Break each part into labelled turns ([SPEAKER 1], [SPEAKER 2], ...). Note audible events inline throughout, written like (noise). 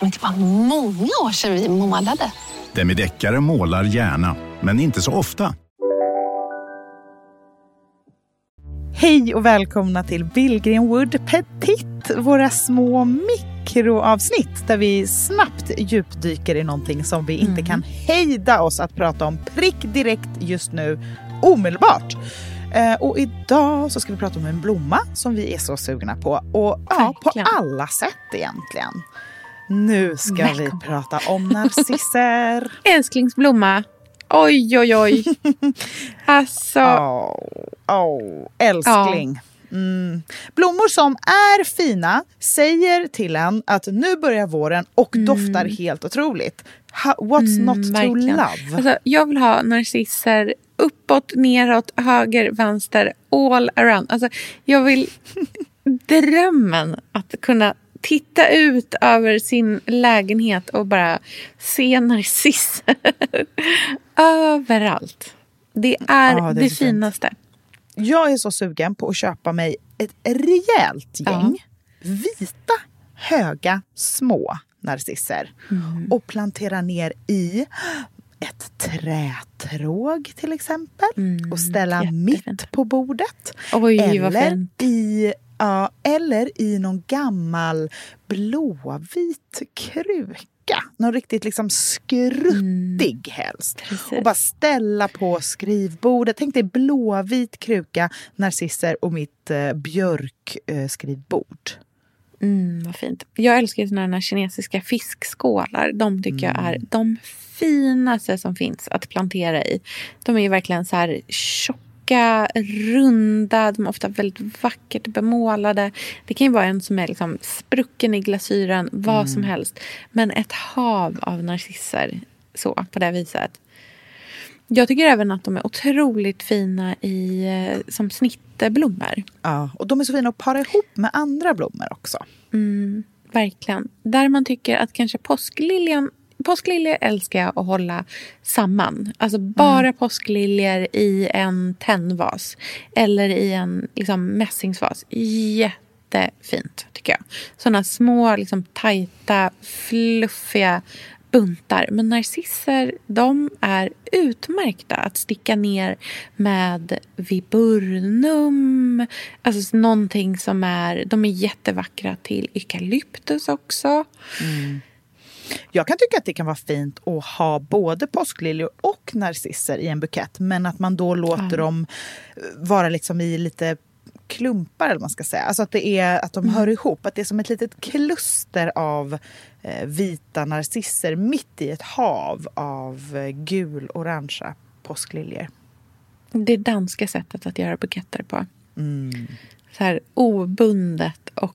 [SPEAKER 1] Men det var många år sedan vi målade.
[SPEAKER 2] Demideckare målar gärna, men inte så ofta.
[SPEAKER 3] Hej och välkomna till Billgren Wood Petit, våra små mikroavsnitt där vi snabbt djupdyker i någonting som vi inte kan hejda oss att prata om prick direkt just nu, omedelbart. Eh, och idag så ska vi prata om en blomma som vi är så sugna på. Och ja, på alla sätt egentligen. Nu ska vi prata om narcisser. (laughs)
[SPEAKER 4] Älsklingsblomma. Oj, oj, oj. (laughs) Alltså,
[SPEAKER 3] Åh, åh, älskling. Mm. Blommor som är fina säger till en att nu börjar våren och doftar helt otroligt. Ha, what's not to
[SPEAKER 4] Mm. verkligen.
[SPEAKER 3] love?
[SPEAKER 4] Alltså, jag vill ha narcisser uppåt, neråt, höger, vänster, all around. Alltså, jag vill... (laughs) Drömmen att kunna titta ut över sin lägenhet och bara se narcisser (laughs) överallt. Det är
[SPEAKER 3] Ja, det
[SPEAKER 4] det,
[SPEAKER 3] är så fint.
[SPEAKER 4] finaste.
[SPEAKER 3] Jag är så sugen på att köpa mig ett rejält gäng vita, höga, små narcisser
[SPEAKER 4] Mm.
[SPEAKER 3] och plantera ner i ett trätråg till exempel och ställa
[SPEAKER 4] Mm, jättefint.
[SPEAKER 3] mitt på bordet.
[SPEAKER 4] Oj,
[SPEAKER 3] eller i, ja, eller i någon gammal blåvit kruka. Någon riktigt liksom skruttig helst.
[SPEAKER 4] Mm. Precis.
[SPEAKER 3] Och bara ställa på skrivbordet. Tänk dig blåvit kruka, narcisser och mitt eh, björkskrivbord.
[SPEAKER 4] Mm, vad fint. Jag älskar ju såna här kinesiska fiskskålar. De tycker jag är de finaste som finns att plantera i. De är ju verkligen så här tjocka, runda, de är ofta väldigt vackert bemålade. Det kan ju vara en som är liksom sprucken i glasyren, vad som helst. Men ett hav av narcisser så, på det viset. Jag tycker även att de är otroligt fina i, eh, som snittblommor.
[SPEAKER 3] Ja, och de är så fina att para ihop med andra blommor också.
[SPEAKER 4] Mm, verkligen. Där man tycker att kanske påskliljan... Påskliljor älskar jag att hålla samman. Alltså bara påskliljor i en tennvas. Eller i en liksom, mässingsvas. Jättefint, tycker jag. Såna små, liksom, tajta, fluffiga buntar. Men narcisser, de är utmärkta att sticka ner med viburnum. Alltså någonting som är... De är jättevackra till eukalyptus också.
[SPEAKER 3] Jag kan tycka att det kan vara fint att ha både påskliljor och narcisser i en bukett. Men att man då låter dem eh, vara liksom i lite klumpar eller vad man ska säga. Alltså att, det är, att de hör ihop. Att det är som ett litet kluster av eh, vita narcisser mitt i ett hav av eh, gul-orangea påskliljor.
[SPEAKER 4] Det danska sättet att göra buketter på. Så här obundet och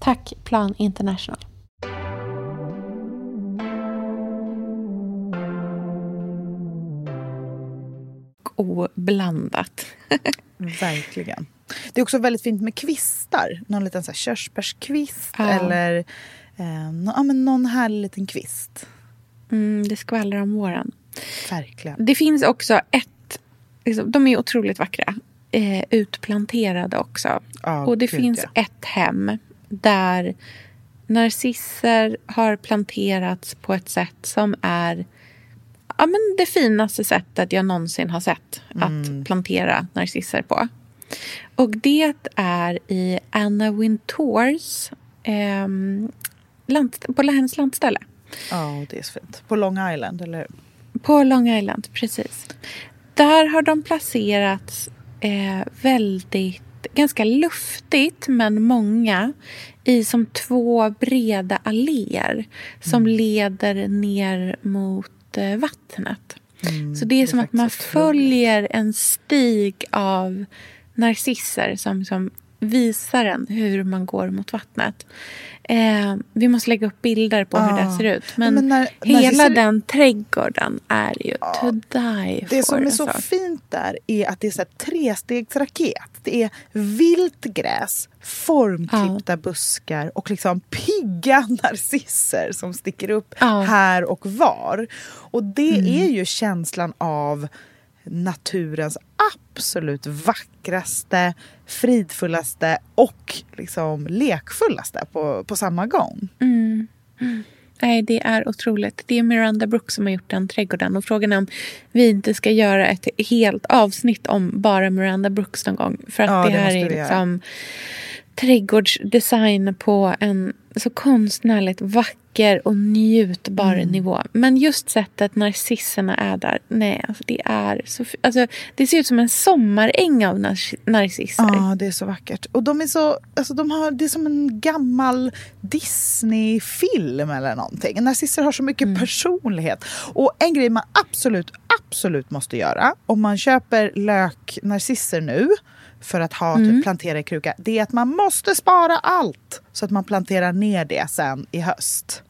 [SPEAKER 4] Tack Plan International.
[SPEAKER 5] Oblandat. (laughs)
[SPEAKER 3] Verkligen. Det är också väldigt fint med kvistar. Någon liten så här körsbärskvist
[SPEAKER 4] Ja.
[SPEAKER 3] eller eh, ja, men någon härlig liten kvist.
[SPEAKER 4] Mm, det skvallrar om våren.
[SPEAKER 3] Verkligen.
[SPEAKER 4] Det finns också ett... Liksom, de är otroligt vackra. Eh, utplanterade också.
[SPEAKER 3] Ja,
[SPEAKER 4] och det
[SPEAKER 3] gud,
[SPEAKER 4] finns
[SPEAKER 3] ja.
[SPEAKER 4] ett hem där narcisser har planterats på ett sätt som är ja, men det finaste sättet jag någonsin har sett
[SPEAKER 3] Mm.
[SPEAKER 4] att plantera narcisser på. Och det är i Anna Wintours eh, land, på hennes landställe.
[SPEAKER 3] Ja, det är så fint. På Long Island, eller hur?
[SPEAKER 4] På Long Island, precis. Där har de placerats eh, väldigt, ganska luftigt men många i som två breda alléer som
[SPEAKER 3] Mm.
[SPEAKER 4] leder ner mot eh, vattnet.
[SPEAKER 3] Mm,
[SPEAKER 4] Så det är, som att man följer en stig av narcisser som, som visar en hur man går mot vattnet. Eh, vi måste lägga upp bilder på hur
[SPEAKER 3] Ja.
[SPEAKER 4] det ser ut. Men,
[SPEAKER 3] Men när-
[SPEAKER 4] hela
[SPEAKER 3] narcisser-
[SPEAKER 4] den trädgården är ju to die
[SPEAKER 3] Det
[SPEAKER 4] for.
[SPEAKER 3] som är så
[SPEAKER 4] alltså.
[SPEAKER 3] fint där är att det är så trestegsraket. Det är vilt gräs, formklippta buskar och liksom pigga (laughs) narcisser som sticker upp
[SPEAKER 4] Ja.
[SPEAKER 3] här och var. Och det
[SPEAKER 4] Mm.
[SPEAKER 3] är ju känslan av naturens absolut vackraste, fridfullaste och liksom lekfullaste på, på samma gång.
[SPEAKER 4] Mm. Nej, det är otroligt. Det är Miranda Brooks som har gjort den trädgården. Och frågan är om vi inte ska göra ett helt avsnitt om bara Miranda Brooks någon gång. För att
[SPEAKER 3] Ja,
[SPEAKER 4] det
[SPEAKER 3] det
[SPEAKER 4] här är
[SPEAKER 3] göra.
[SPEAKER 4] liksom trädgårdsdesign på en så konstnärligt vacker och njutbar
[SPEAKER 3] Mm.
[SPEAKER 4] nivå. Men just sättet narcisserna är där, nej, alltså det är så... Alltså, det ser ut som en sommaräng av nar- narcisser.
[SPEAKER 3] Ja, det är så vackert. Och de är så, alltså de har, det är som en gammal Disney-film eller någonting. Narcisser har så mycket
[SPEAKER 4] Mm.
[SPEAKER 3] personlighet. Och en grej man absolut, absolut måste göra om man köper lök-narcisser nu för att ha,
[SPEAKER 4] Mm.
[SPEAKER 3] typ, plantera i kruka, det är att man måste spara allt så att man planterar ner det sen i höst.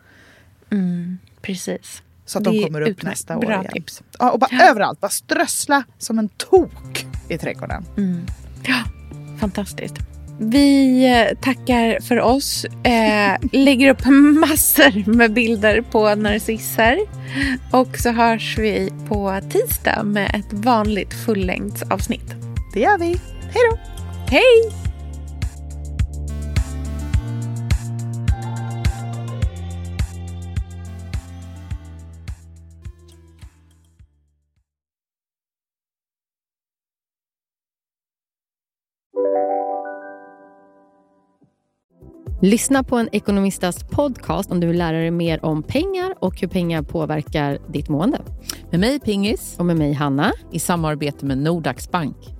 [SPEAKER 4] Mm, precis.
[SPEAKER 3] Så att
[SPEAKER 4] Det
[SPEAKER 3] de kommer upp nästa år
[SPEAKER 4] Bra
[SPEAKER 3] igen.
[SPEAKER 4] tips.
[SPEAKER 3] Ja, och bara
[SPEAKER 4] Ja.
[SPEAKER 3] överallt, bara strössla som en tok i trädgården.
[SPEAKER 4] Mm. Ja, fantastiskt. Vi eh, tackar för oss. Eh, (laughs) lägger upp massor med bilder på narcisser. Och så hörs vi på tisdag med ett vanligt fullängdsavsnitt.
[SPEAKER 3] Det gör vi. Hej då!
[SPEAKER 4] Hej!
[SPEAKER 6] Lyssna på en ekonomistas podcast om du vill lära dig mer om pengar och hur pengar påverkar ditt mående.
[SPEAKER 7] Med mig Pingis.
[SPEAKER 6] Och med mig Hanna.
[SPEAKER 7] I samarbete med Nordax Bank.